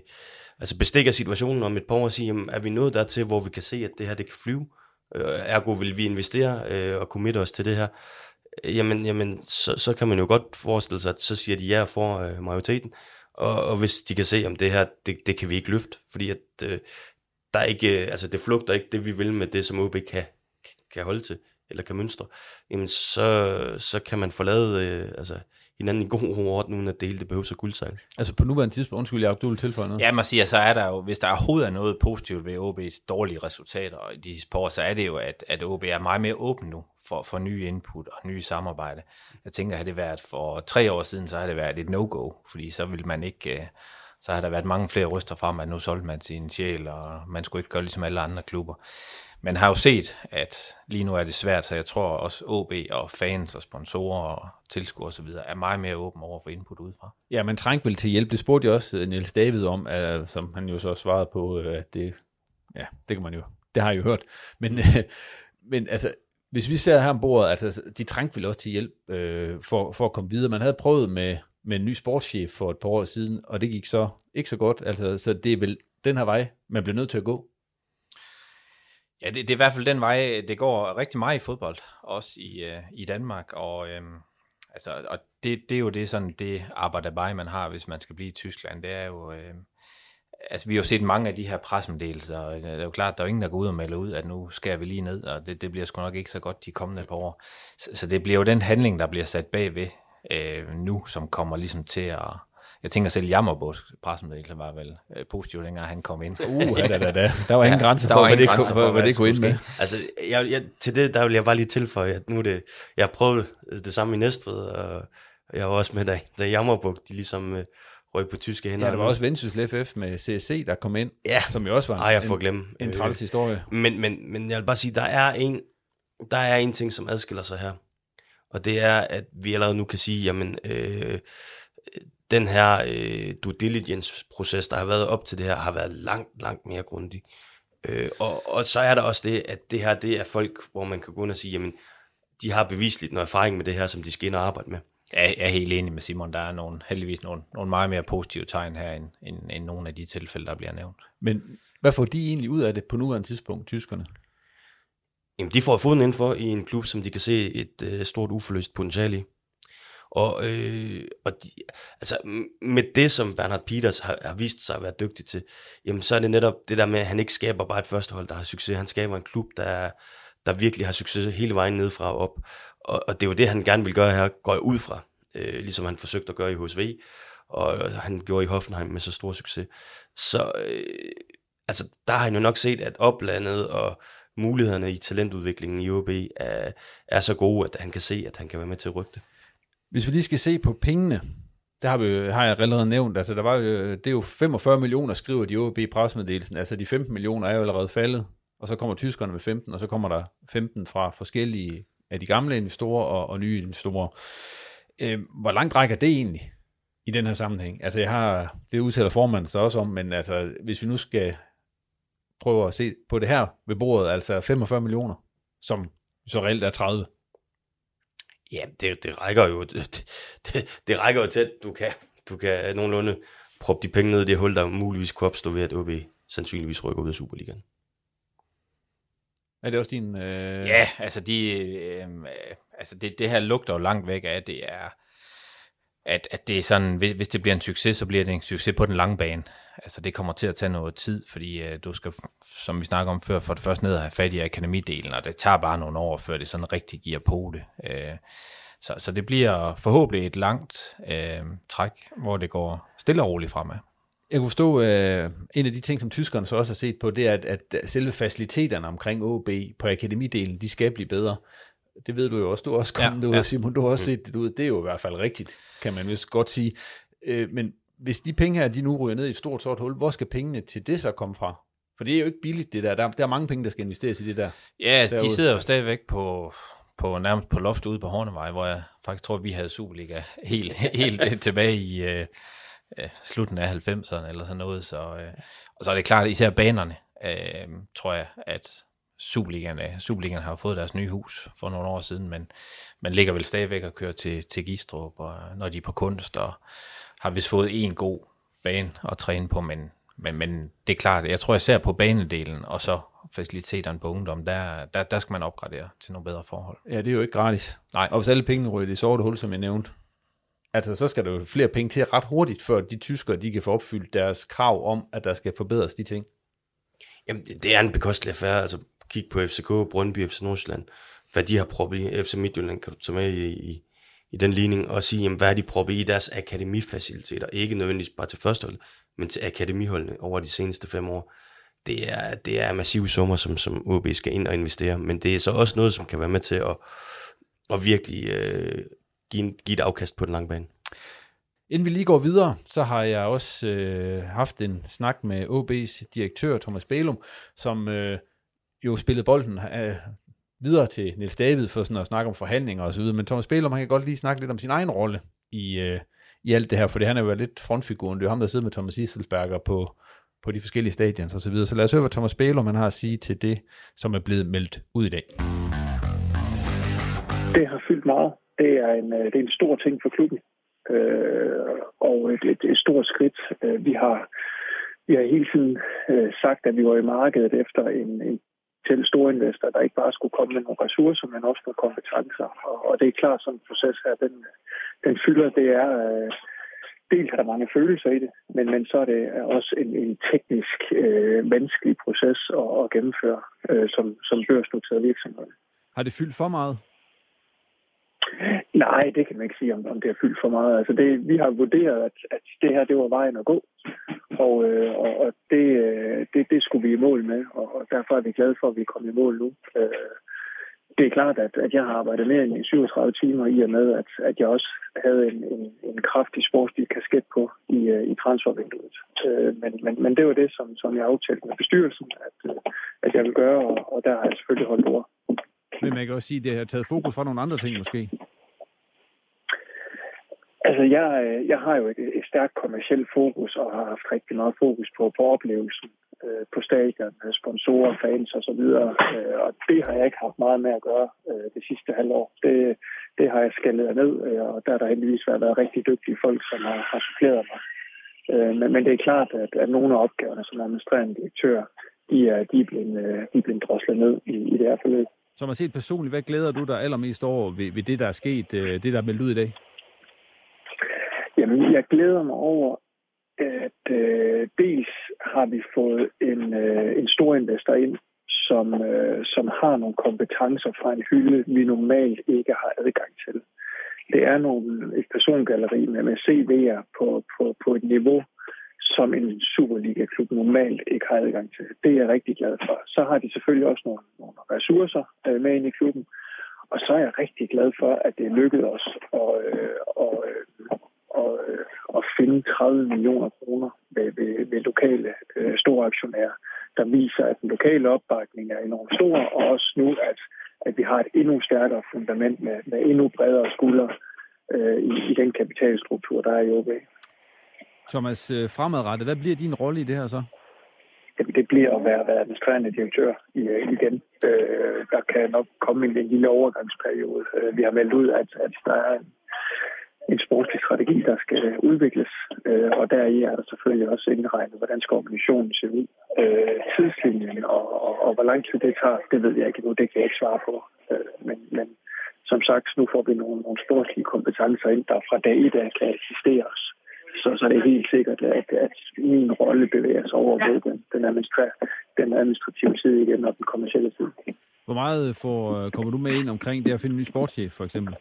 altså bestikke situationen om et par år og sige, jamen, er vi nået dertil, hvor vi kan se, at det her, det kan flyve? Øh, ergo vil vi investere øh, og committe os til det her. Øh, jamen, jamen så, så kan man jo godt forestille sig, at så siger de ja for øh, majoriteten. Og, og hvis de kan se, om det her, det, det kan vi ikke løfte, fordi at, øh, der er ikke, øh, altså det flugter ikke det, vi vil med det, som OB kan, kan holde til, eller kan mønstre, jamen så, så kan man forlade øh, altså, hinanden i god og orden, uden at det hele det behøver så guldsejl. Altså på nuværende tidspunkt, undskyld, jeg du vil tilføje noget. Ja, man siger, så er der jo, hvis der overhovedet er noget positivt ved OB's dårlige resultater i de par år, så er det jo, at, at OB er meget mere åben nu for, for nye input og nye samarbejde. Jeg tænker, har det været for tre år siden, så har det været et no-go, fordi så vil man ikke, øh, så har der været mange flere ryster frem, at nu solgte man sin sjæl, og man skulle ikke gøre ligesom alle andre klubber. Man har jo set, at lige nu er det svært, så jeg tror også OB og fans og sponsorer og tilskuere osv. er meget mere åben over for input udefra. Ja, man trængte vel til hjælp. Det spurgte jeg også øh, Niels David om, uh, som han jo så svarede på, uh, at det, ja, det kan man jo, det har jeg jo hørt. Men, uh, men altså, hvis vi ser her om bordet, altså, de trængte vel også til hjælp uh, for, for at komme videre. Man havde prøvet med, med en ny sportschef for et par år siden, og det gik så ikke så godt. Altså, så det er vel den her vej, man bliver nødt til at gå. Ja, det, det er i hvert fald den vej, det går rigtig meget i fodbold, også i, øh, i Danmark, og, øhm, altså, og det, det er jo det, sådan, det arbejde man har, hvis man skal blive i Tyskland, det er jo, øh, altså vi har jo set mange af de her presmeddelelser, og øh, det er jo klart, der er ingen, der går ud og melder ud, at nu skal vi lige ned, og det, det bliver sgu nok ikke så godt de kommende par år. Så, så det bliver jo den handling, der bliver sat bagved øh, nu, som kommer ligesom til at, jeg tænker selv, Jammerbogs pressemeddelelse var vel øh, positiv, dengang han kom ind. Uh, ja, da, da, da. Der var ingen grænser der for, hvad det grænser kunne- for, hvad det kunne ind med. Altså, jeg, jeg, til det, der vil jeg bare lige tilføje, at nu det, jeg har prøvet det samme i Næstved, og jeg var også med, da, da Jammerbuk, de ligesom øh, røg på tyske hænder. Ja, der var også Vendsyssel FF med CSC, der kom ind, ja. som jo også var Ej, jeg får en, glemme. en Øh, træls historie. Men, men, men jeg vil bare sige, der er en, der er en ting, som adskiller sig her. Og det er, at vi allerede nu kan sige, jamen, øh, den her øh, due diligence-proces, der har været op til det her, har været langt, langt mere grundig. Øh, og, og så er der også det, at det her, det er folk, hvor man kan gå ind og sige, jamen, de har bevisligt noget erfaring med det her, som de skal ind og arbejde med. Jeg er helt enig med Simon. Der er nogle, heldigvis nogle, nogle meget mere positive tegn her, end, end, end nogle af de tilfælde, der bliver nævnt. Men hvad får de egentlig ud af det på nuværende tidspunkt, tyskerne? Jamen, de får foden indenfor i en klub, som de kan se et øh, stort uforløst potentiale i. Og, øh, og de, altså, med det, som Bernhard Peters har, har vist sig at være dygtig til, jamen, så er det netop det der med, at han ikke skaber bare et førstehold, der har succes. Han skaber en klub, der, der virkelig har succes hele vejen nedefra og op. Og, og det er jo det, han gerne vil gøre her, går jeg ud fra. Øh, ligesom han forsøgte at gøre i HSV, og han gjorde i Hoffenheim med så stor succes. Så øh, altså, der har han jo nok set, at oplandet og mulighederne i talentudviklingen i OB er, er så gode, at han kan se, at han kan være med til at rykke det. Hvis vi lige skal se på pengene, det har, vi, har jeg allerede nævnt, altså der var jo, det er jo 45 millioner, skriver de OB i pressemeddelelsen, altså de 15 millioner er jo allerede faldet, og så kommer tyskerne med 15, og så kommer der 15 fra forskellige af de gamle investorer og, og nye investorer. Øh, hvor langt rækker det egentlig? i den her sammenhæng. Altså jeg har, det udtaler formanden så også om, men altså hvis vi nu skal prøve at se på det her ved bordet, altså 45 millioner, som så reelt er 30. Ja, det, det rækker jo det, det, det rækker jo til, at du kan, du kan nogenlunde proppe de penge ned i det hul, der muligvis kunne opstå ved, at OB sandsynligvis rykker ud af Superligaen. Er det også din... Øh... Ja, altså, de, øh, altså det, det her lugter jo langt væk af, at det er, at, at det er sådan, hvis, hvis det bliver en succes, så bliver det en succes på den lange bane. Altså det kommer til at tage noget tid, fordi øh, du skal, som vi snakker om før, for det første ned og have fat i akademidelen, og det tager bare nogle år, før det sådan rigtig giver på det. Øh, så, så det bliver forhåbentlig et langt øh, træk, hvor det går stille og roligt fremad. Jeg kunne forstå, øh, en af de ting, som tyskerne så også har set på, det er, at, at selve faciliteterne omkring OB på akademidelen, de skal blive bedre. Det ved du jo også. Du har også kommet ja, ud, ja. Simon. Du har også set det ud. Det er jo i hvert fald rigtigt, kan man vist godt sige. Øh, men hvis de penge her, de nu ryger ned i et stort sort hul, hvor skal pengene til det så komme fra? For det er jo ikke billigt, det der. Der, der er mange penge, der skal investeres i det der. Ja, altså, de sidder jo stadigvæk på, på nærmest på loftet ude på Hornevej, hvor jeg faktisk tror, vi havde Superliga helt, helt tilbage i øh, slutten af 90'erne eller sådan noget. Så, øh, og så er det klart, især banerne, øh, tror jeg, at Superligaen, Superligaen har fået deres nye hus for nogle år siden, men man ligger vel stadigvæk og kører til, til Gistrup, og, når de er på kunst, og har vist fået en god bane at træne på, men, men, men det er klart, jeg tror især på banedelen, og så faciliteterne på ungdom, der, der, der skal man opgradere til nogle bedre forhold. Ja, det er jo ikke gratis. Nej. Og hvis alle pengene ryger i sorte hul, som jeg nævnte, altså så skal der jo flere penge til ret hurtigt, før de tyskere, de kan få opfyldt deres krav om, at der skal forbedres de ting. Jamen, det er en bekostelig affære. Altså, kig på FCK, Brøndby, FC Nordsjælland. Hvad de har proppet i FC Midtjylland, kan du tage med i, i, i den ligning og sige, jamen, hvad er de proppet i deres akademifaciliteter? Ikke nødvendigvis bare til førstehold, men til akademiholdene over de seneste fem år. Det er, det er massive summer, som, som OB skal ind og investere, men det er så også noget, som kan være med til at, at virkelig øh, give, en, give et afkast på den lange bane. Inden vi lige går videre, så har jeg også øh, haft en snak med OB's direktør, Thomas Bælum, som øh, jo spillede bolden øh, videre til Niels David for sådan at snakke om forhandlinger og så videre. Men Thomas Bælum, han kan godt lige snakke lidt om sin egen rolle i, øh, i alt det her, for det han er jo lidt frontfiguren. Det er jo ham, der sidder med Thomas Iselsberger på, på de forskellige stadions og så videre. Så lad os høre, hvad Thomas Bælum han har at sige til det, som er blevet meldt ud i dag. Det har fyldt meget. Det er en, øh, det er en stor ting for klubben. Øh, og et, et, et stort skridt. Øh, vi har vi har hele tiden øh, sagt, at vi var i markedet efter en, en til store investorer, der ikke bare skulle komme med nogle ressourcer, men også nogle kompetencer. Og, og det er klart, sådan en proces her, den, den fylder, det er, øh, dels er der mange følelser i det, men, men så er det også en, en teknisk, øh, menneskelig proces at, at gennemføre øh, som, som børsnoteret virksomhed. Har det fyldt for meget? Nej, det kan man ikke sige, om, om det har fyldt for meget. Altså det, vi har vurderet, at, at det her det var vejen at gå, og, øh, og, og det, øh, det, skulle vi i mål med, og, og derfor er vi glade for, at vi er kommet i mål nu. Øh, det er klart, at, at jeg har arbejdet mere end 37 timer i og med, at, at jeg også havde en, en, en kraftig sportslig kasket på i, øh, i transfervinduet. Øh, men, men, men det var det, som, som jeg aftalte med bestyrelsen, at, øh, at jeg vil gøre, og, og der har jeg selvfølgelig holdt ord. Men man kan også sige, at det har taget fokus fra nogle andre ting måske. Altså, jeg, jeg har jo et, et stærkt kommersielt fokus og har haft rigtig meget fokus på, på oplevelsen øh, på stadion, sponsorer, fans osv. Øh, og det har jeg ikke haft meget med at gøre øh, det sidste halvår. Det, det har jeg skaldet ned, øh, og der har der heldigvis været, været rigtig dygtige folk, som har, har suppleret mig. Øh, men, men det er klart, at, at nogle af opgaverne som administrerende direktør, de er, de er, blevet, øh, de er blevet droslet ned i, i det her forløb. Som har set personligt, hvad glæder du dig allermest over ved, ved det, der er sket, øh, det der er meldt ud i dag? Jamen, jeg glæder mig over, at øh, dels har vi fået en, øh, en stor investor ind, som, øh, som har nogle kompetencer fra en hylde, vi normalt ikke har adgang til. Det er nogle, et persongalleri med, med CV'er på, på, på et niveau, som en Superliga-klub normalt ikke har adgang til. Det er jeg rigtig glad for. Så har de selvfølgelig også nogle, nogle ressourcer øh, med ind i klubben, og så er jeg rigtig glad for, at det lykkedes os at, øh, og, øh, at, øh, at finde 30 millioner kroner ved, ved, ved lokale øh, store aktionærer, der viser, at den lokale opbakning er enormt stor, og også nu, at, at vi har et endnu stærkere fundament med, med endnu bredere skuldre øh, i, i den kapitalstruktur, der er i OB. Thomas, øh, fremadrettet, hvad bliver din rolle i det her så? Jamen, det bliver at være, være administrerende direktør igen. Øh, der kan nok komme en, en lille overgangsperiode. Øh, vi har meldt ud, at, at der er en, en sportslig strategi, der skal øh, udvikles, øh, og deri er der selvfølgelig også indregnet, hvordan skal organisationen se ud. Øh, tidslinjen og, og, og hvor lang tid det tager, det ved jeg ikke nu, det kan jeg ikke svare på. Øh, men, men som sagt, nu får vi nogle, nogle sportslige kompetencer ind, der fra dag i dag kan assisteres. os så, så er helt sikkert, at, at min rolle bevæger sig over mod den, den, administra- den administrative side igen, og den kommercielle side. Hvor meget får, øh, kommer du med ind omkring det at finde en ny sportschef, for eksempel?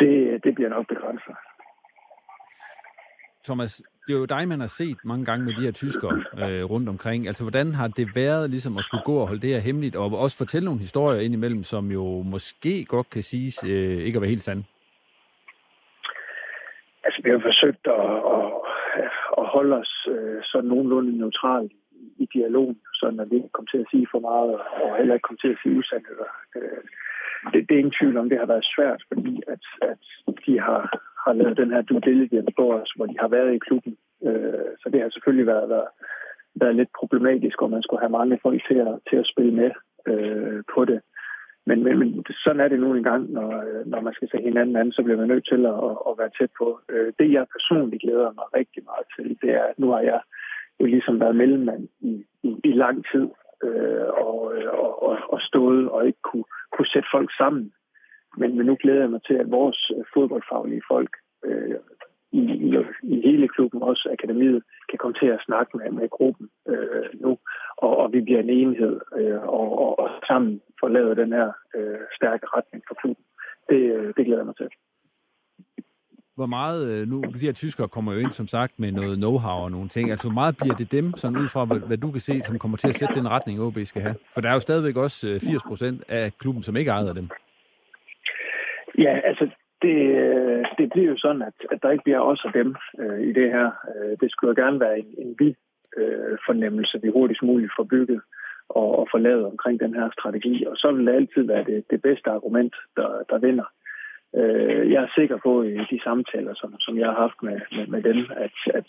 Det, det bliver nok begrænset. Thomas, det er jo dig, man har set mange gange med de her tyskere øh, rundt omkring. Altså, hvordan har det været ligesom at skulle gå og holde det her hemmeligt, og også fortælle nogle historier indimellem, som jo måske godt kan siges øh, ikke at være helt sande? Altså, vi har forsøgt at, at, at holde os øh, sådan nogenlunde neutrale i dialogen, så at vi ikke kom til at sige for meget, og heller ikke kom til at sige usandheder. Øh, det, det er ingen tvivl om, det har været svært, fordi at, at de har, har lavet den her due diligence på os, hvor de har været i klubben. Øh, så det har selvfølgelig været, været, været lidt problematisk, og man skulle have mange folk til at, til at spille med øh, på det. Men, men, men sådan er det nu engang, når, øh, når man skal se hinanden anden, så bliver man nødt til at, at være tæt på. Øh, det jeg personligt glæder mig rigtig meget til, det er, at nu har jeg jo ligesom været mellemmand i, i, i lang tid, øh, og, og, og, og stået og ikke kunne, kunne sætte folk sammen. Men, men nu glæder jeg mig til, at vores øh, fodboldfaglige folk øh, i, i, i hele klubben, også akademiet, kan komme til at snakke med, med gruppen øh, nu, og, og vi bliver en enhed, øh, og, og, og sammen får lavet den her øh, stærke retning for klubben. Det, øh, det glæder jeg mig til. Hvor meget, øh, nu de her tyskere kommer jo ind som sagt med noget know-how og nogle ting, altså hvor meget bliver det dem, sådan ud fra hvad, hvad du kan se, som kommer til at sætte den retning, OB skal have? For der er jo stadigvæk også 80 øh, procent af klubben, som ikke ejer dem. Ja, altså det, øh, det bliver jo sådan, at, at der ikke bliver os og dem øh, i det her. Øh, det skulle jo gerne være en, en vi øh, fornemmelse, vi hurtigst muligt får bygget og, og får lavet omkring den her strategi. Og så vil det altid være det, det bedste argument, der, der vinder. Øh, jeg er sikker på i de samtaler, som, som jeg har haft med, med, med dem, at, at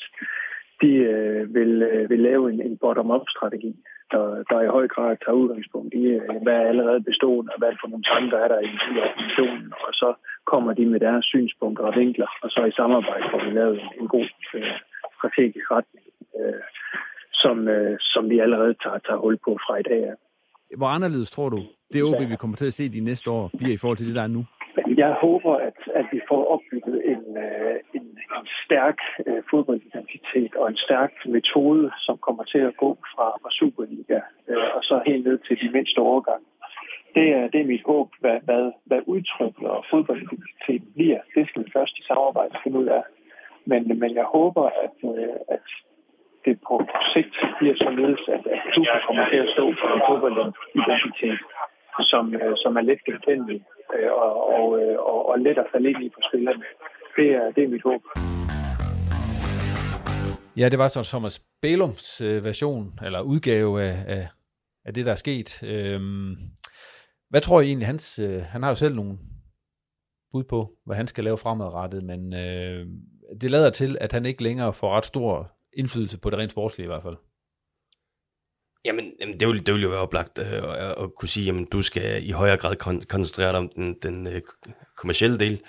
de øh, vil, øh, vil lave en, en bottom-up-strategi, der, der i høj grad tager udgangspunkt i, øh, hvad er allerede bestående, og hvad for nogle tanker er der i, i organisationen, og så kommer de med deres synspunkter og vinkler, og så i samarbejde får vi lavet en, en god øh, strategisk retning, øh, som, øh, som vi allerede tager, tager hul på fra i dag. Hvor anderledes tror du, det OB, vi kommer til at se de næste år, bliver i forhold til det, der er nu? Jeg håber, at, at vi får opbygget en, øh, en, en stærk øh, fodboldidentitet og en stærk metode, som kommer til at gå fra, fra Superliga øh, og så helt ned til de mindste overgange. Det er, det er mit håb, hvad, hvad, hvad udtrykket og fodboldidentitet bliver. Det skal vi først i samarbejde finde ud af. Men, men jeg håber, at, at det på sigt bliver således, at, at klubben kommer til at stå for en fodboldidentitet, som, øh, som er let genkendelig øh, og, og, øh, og, og let at falde ind i på spillerne. Det er, det er mit håb. Ja, det var så Thomas Bælums øh, version, eller udgave af, af, af det, der er sket. Øhm, hvad tror I egentlig, hans, øh, han har jo selv nogle bud på, hvad han skal lave fremadrettet, men øh, det lader til, at han ikke længere får ret stor indflydelse på det rent sportslige i hvert fald. Jamen, jamen det, vil, det vil jo være oplagt øh, at, at kunne sige, at du skal i højere grad kon- koncentrere dig om den, den øh, kommercielle del,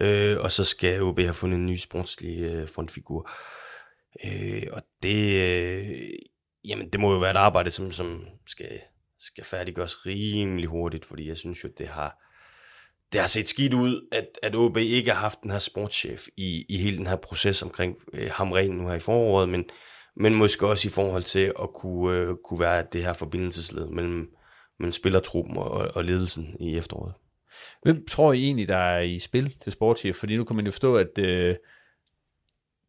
øh, og så skal OB have fundet en ny sportslig øh, frontfigur. Øh, og det, øh, jamen, det må jo være et arbejde, som, som skal, skal færdiggøres rimelig hurtigt, fordi jeg synes jo, det har, det har set skidt ud, at, at OB ikke har haft den her sportschef i, i hele den her proces omkring øh, Hamren nu her i foråret, men men måske også i forhold til at kunne, øh, kunne være det her forbindelsesled mellem, mellem spillertruppen og, og ledelsen i efteråret. Hvem tror I egentlig, der er i spil til sportschef? Fordi nu kan man jo forstå, at øh,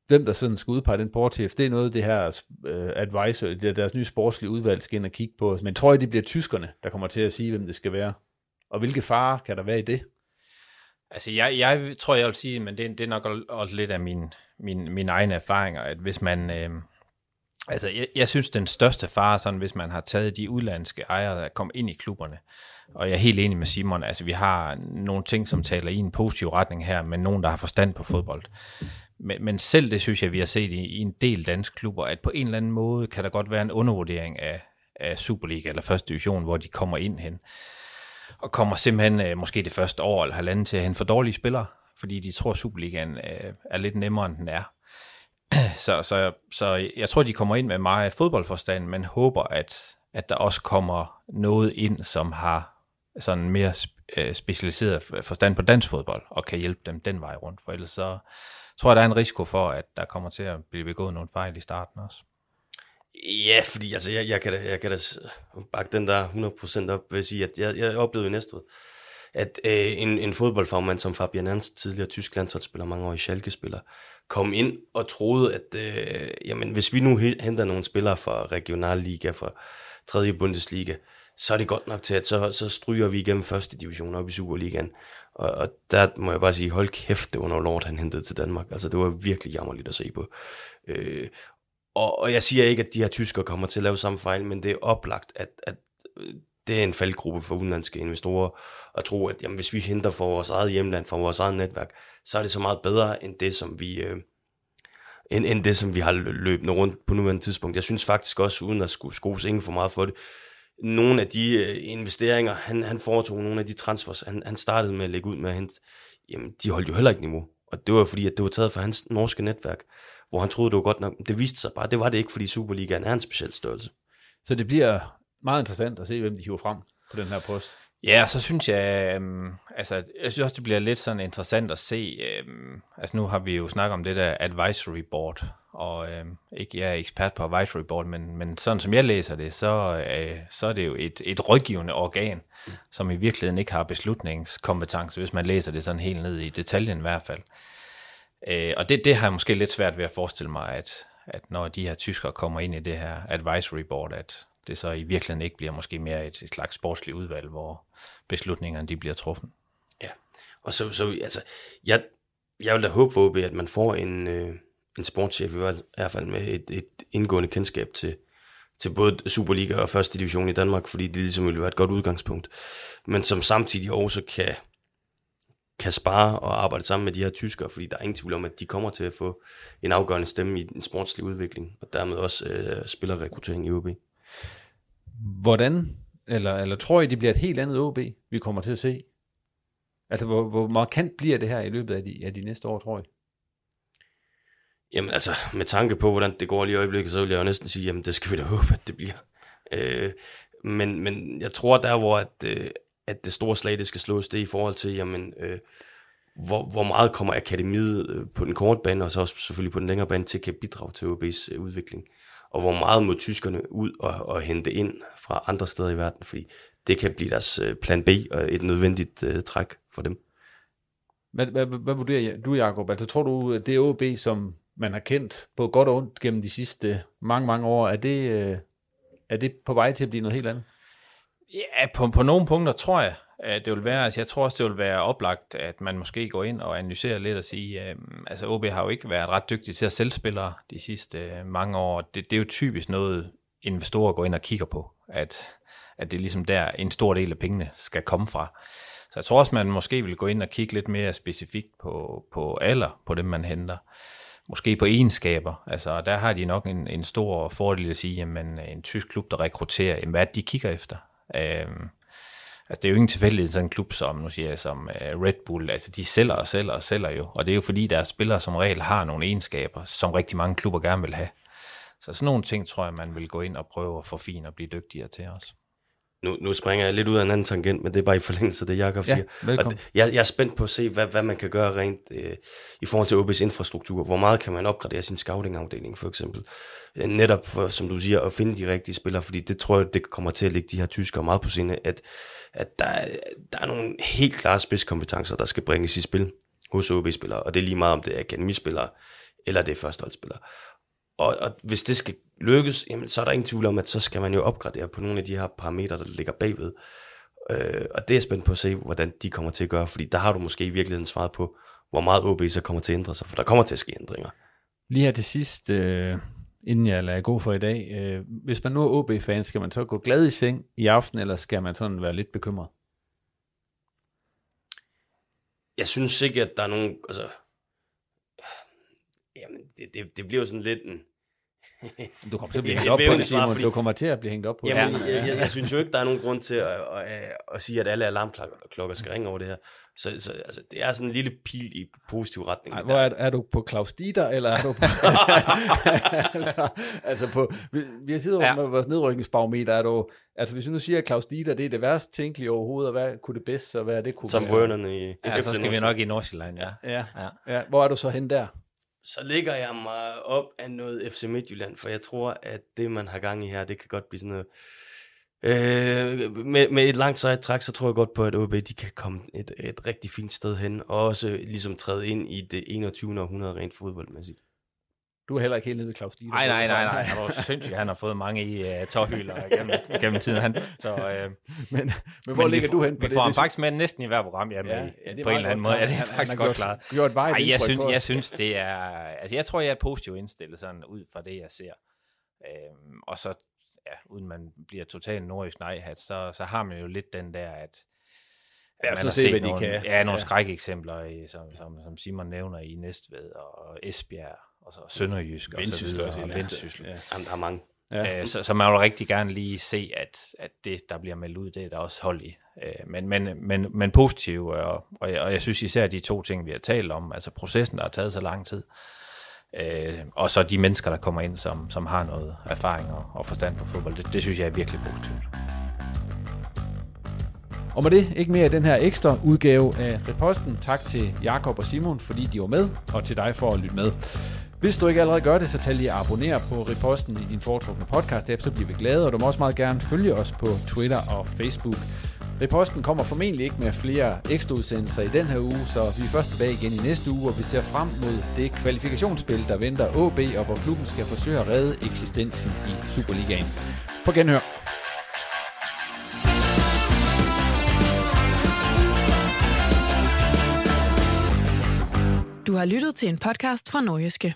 hvem der sådan skal udpege den sportschef, det er noget, det her øh, advisor, det deres nye sportslige udvalg skal ind og kigge på. Men tror I, det bliver tyskerne, der kommer til at sige, hvem det skal være? Og hvilke farer kan der være i det? Altså, jeg, jeg tror, jeg vil sige, men det, det er nok også lidt af min, min, min egne erfaringer, at hvis man... Øh, Altså, jeg, jeg synes, den største fare, sådan, hvis man har taget de udlandske ejere, der kom ind i klubberne, og jeg er helt enig med Simon, altså vi har nogle ting, som taler i en positiv retning her, men nogen, der har forstand på fodbold. Men, men selv det synes jeg, vi har set i, i en del danske klubber, at på en eller anden måde kan der godt være en undervurdering af, af Superliga eller første division, hvor de kommer ind hen. Og kommer simpelthen øh, måske det første år eller halvanden til at hente for dårlige spillere, fordi de tror, at Superligaen øh, er lidt nemmere, end den er. så, så, så jeg tror, de kommer ind med meget fodboldforstand, men håber, at, at der også kommer noget ind, som har sådan mere øh, specialiseret forstand på dansk fodbold, og kan hjælpe dem den vej rundt. For ellers så tror jeg, der er en risiko for, at der kommer til at blive begået nogle fejl i starten også. Ja, fordi altså, jeg, jeg, kan da, jeg kan da bakke den der 100% op ved at sige, at jeg, jeg oplevede i næste at øh, en, en fodboldfagmand som Fabian Ernst, tidligere tysk landsholdsspiller, mange år i Schalke-spiller, kom ind og troede, at øh, jamen, hvis vi nu henter nogle spillere fra Regionalliga, fra 3. Bundesliga, så er det godt nok til, at så, så stryger vi igennem første division op i Superligaen. Og, og der må jeg bare sige, hold kæft, det var noget lort, han hentede til Danmark. Altså, det var virkelig jammerligt at se på. Øh, og, og jeg siger ikke, at de her tyskere kommer til at lave samme fejl, men det er oplagt, at, at øh, det er en faldgruppe for udenlandske investorer at tro, at jamen, hvis vi henter for vores eget hjemland, for vores eget netværk, så er det så meget bedre end det, som vi, øh, end, end det, som vi har løbende rundt på nuværende tidspunkt. Jeg synes faktisk også, uden at skulle skose ingen for meget for det, nogle af de øh, investeringer, han, han foretog, nogle af de transfers, han, han startede med at lægge ud med at hente, jamen, de holdt jo heller ikke niveau. Og det var fordi, at det var taget fra hans norske netværk, hvor han troede, det var godt nok. Det viste sig bare, det var det ikke, fordi Superligaen er en speciel størrelse. Så det bliver meget interessant at se, hvem de hiver frem på den her post. Ja, så synes jeg, øhm, altså, jeg synes også, det bliver lidt sådan interessant at se, øhm, altså nu har vi jo snakket om det der advisory board, og øhm, ikke jeg er ekspert på advisory board, men, men sådan som jeg læser det, så, øh, så er det jo et, et rådgivende organ, mm. som i virkeligheden ikke har beslutningskompetence, hvis man læser det sådan helt ned i detaljen i hvert fald. Øh, og det, det har jeg måske lidt svært ved at forestille mig, at, at når de her tyskere kommer ind i det her advisory board, at det så i virkeligheden ikke bliver måske mere et, et slags sportsligt udvalg, hvor beslutningerne de bliver truffet. Ja, og så, så altså, jeg, jeg vil da håbe for at man får en, øh, en sportschef i hvert fald med et, et indgående kendskab til, til både Superliga og første division i Danmark, fordi det ligesom ville være et godt udgangspunkt, men som samtidig også kan, kan spare og arbejde sammen med de her tyskere, fordi der er ingen tvivl om, at de kommer til at få en afgørende stemme i den sportslige udvikling, og dermed også øh, spillerrekruttering i OB. Hvordan, eller, eller tror I, det bliver et helt andet OB, vi kommer til at se? Altså, hvor, hvor markant bliver det her i løbet af de, af de næste år, tror I? Jamen altså, med tanke på, hvordan det går lige i øjeblikket, så vil jeg jo næsten sige, jamen det skal vi da håbe, at det bliver. Øh, men, men jeg tror der, hvor at, øh, at det store slag, det skal slås, det er i forhold til, jamen, øh, hvor, hvor meget kommer akademiet øh, på den korte bane, og så også selvfølgelig på den længere bane, til at kan bidrage til OB's øh, udvikling og hvor meget må tyskerne ud og, og hente ind fra andre steder i verden, fordi det kan blive deres øh, plan B og et nødvendigt uh, træk for dem. Hvad, hvad, hvad vurderer du, Jacob? Altså, tror du, det OB, som man har kendt på godt og ondt gennem de sidste mange, mange år, er det, øh, er det på vej til at blive noget helt andet? Ja, på, på nogle punkter tror jeg Øh, det vil være, altså jeg tror også, det vil være oplagt, at man måske går ind og analyserer lidt og siger, øh, altså OB har jo ikke været ret dygtig til at sælge spillere de sidste øh, mange år. Det, det er jo typisk noget, investorer går ind og kigger på, at, at det er ligesom der, en stor del af pengene skal komme fra. Så jeg tror også, man måske vil gå ind og kigge lidt mere specifikt på, på alder, på dem man henter. Måske på egenskaber. Altså, der har de nok en, en stor fordel at sige, jamen en tysk klub, der rekrutterer, jamen, hvad de kigger efter. Øh, Altså, det er jo ingen tilfældighed sådan en klub som, nu siger jeg, som øh, Red Bull, altså de sælger og sælger og sælger jo, og det er jo fordi deres spillere som regel har nogle egenskaber, som rigtig mange klubber gerne vil have. Så sådan nogle ting tror jeg, man vil gå ind og prøve at forfine og blive dygtigere til os. Nu, nu springer jeg lidt ud af en anden tangent, men det er bare i forlængelse af det, Jacob ja, siger. Velkommen. Og jeg, jeg er spændt på at se, hvad, hvad man kan gøre rent øh, i forhold til OB's infrastruktur. Hvor meget kan man opgradere sin scouting-afdeling, for eksempel. Øh, netop, for, som du siger, at finde de rigtige spillere, fordi det tror jeg, det kommer til at ligge de her tyskere meget på sinde, at at der, der er nogle helt klare spidskompetencer, der skal bringes i spil hos OB-spillere, og det er lige meget om det er akademispillere, eller det er førsteholdsspillere. Og, og hvis det skal lykkes, jamen, så er der ingen tvivl om, at så skal man jo opgradere på nogle af de her parametre, der ligger bagved. Øh, og det er jeg spændt på at se, hvordan de kommer til at gøre, fordi der har du måske i virkeligheden svaret på, hvor meget OB så kommer til at ændre sig, for der kommer til at ske ændringer. Lige her til sidst, øh, inden jeg lader gå for i dag. Øh, hvis man nu er OB-fan, skal man så gå glad i seng i aften, eller skal man sådan være lidt bekymret? Jeg synes ikke, at der er nogen... Altså, jamen, det, det, det bliver jo sådan lidt en... Du kommer til at blive hængt op på det, Simon. Du kommer til at blive hængt op på jamen, det. Jeg, jeg, jeg synes jo ikke, der er nogen grund til at, at, at, at sige, at alle alarmklokker skal ringe over det her. Så, så altså, det er sådan en lille pil i positiv retning. Ej, hvor er, er du på Claus Dieter, eller er du på... altså, altså på... Vi, vi har siddet ja. med vores nedrykningsbarometer. Er du, altså hvis vi nu siger, at Claus Dieter, det er det værste tænkelige overhovedet, og hvad kunne det bedste så være? Det kunne Som rønerne i... Ja, så skal vi nok i Nordsjælland, ja. Ja, ja. ja. Hvor er du så hen der? Så ligger jeg mig op af noget FC Midtjylland, for jeg tror, at det, man har gang i her, det kan godt blive sådan noget... Øh, med, med et langt sejt træk, så tror jeg godt på, at OB de kan komme et, et rigtig fint sted hen, og også ligesom træde ind i det 21. århundrede rent fodboldmæssigt. Du er heller ikke helt nede ved Claus Dieter. Nej, nej, nej, nej. Han var sindssygt, han har fået mange i uh, tårhylder gennem, gennem tiden. Han, så, uh, men, men, hvor men ligger vi, du hen på vi det? får ham faktisk med næsten i hver program, ja, ja, ja det på en eller anden måde. Ja, det er faktisk han, godt klart. Gjort vej, Ej, jeg, synes, jeg synes, det er... Altså, jeg tror, jeg er positivt indstillet sådan ud fra det, jeg ser. Øhm, og så, ja, uden man bliver totalt nordjysk nej så, så har man jo lidt den der, at Ja, man har se, hvad de nogle, kan. Ja, nogle ja. skrækeksempler, som, som, som Simon nævner i Næstved og Esbjerg og så Sønderjysk og så videre. Og Vendsyssel. Ja. Jamen, der er mange. Ja. Øh, så, så man vil rigtig gerne lige se, at, at det, der bliver meldt ud, det er der også hold i. Øh, men, men, men, men positiv, og, og, jeg, og jeg synes især de to ting, vi har talt om, altså processen, der har taget så lang tid, øh, og så de mennesker, der kommer ind, som, som har noget erfaring og, og forstand på fodbold, det, det synes jeg er virkelig positivt. Og med det ikke mere af den her ekstra udgave af Reposten. Tak til Jakob og Simon, fordi de var med, og til dig for at lytte med. Hvis du ikke allerede gør det, så tag lige abonner abonnere på Reposten i din foretrukne podcast-app, så bliver vi glade, og du må også meget gerne følge os på Twitter og Facebook. Reposten kommer formentlig ikke med flere ekstra udsendelser i den her uge, så vi er først tilbage igen i næste uge, og vi ser frem mod det kvalifikationsspil, der venter AB, og hvor klubben skal forsøge at redde eksistensen i Superligaen. På genhør. Du har lyttet til en podcast fra Nordjyske.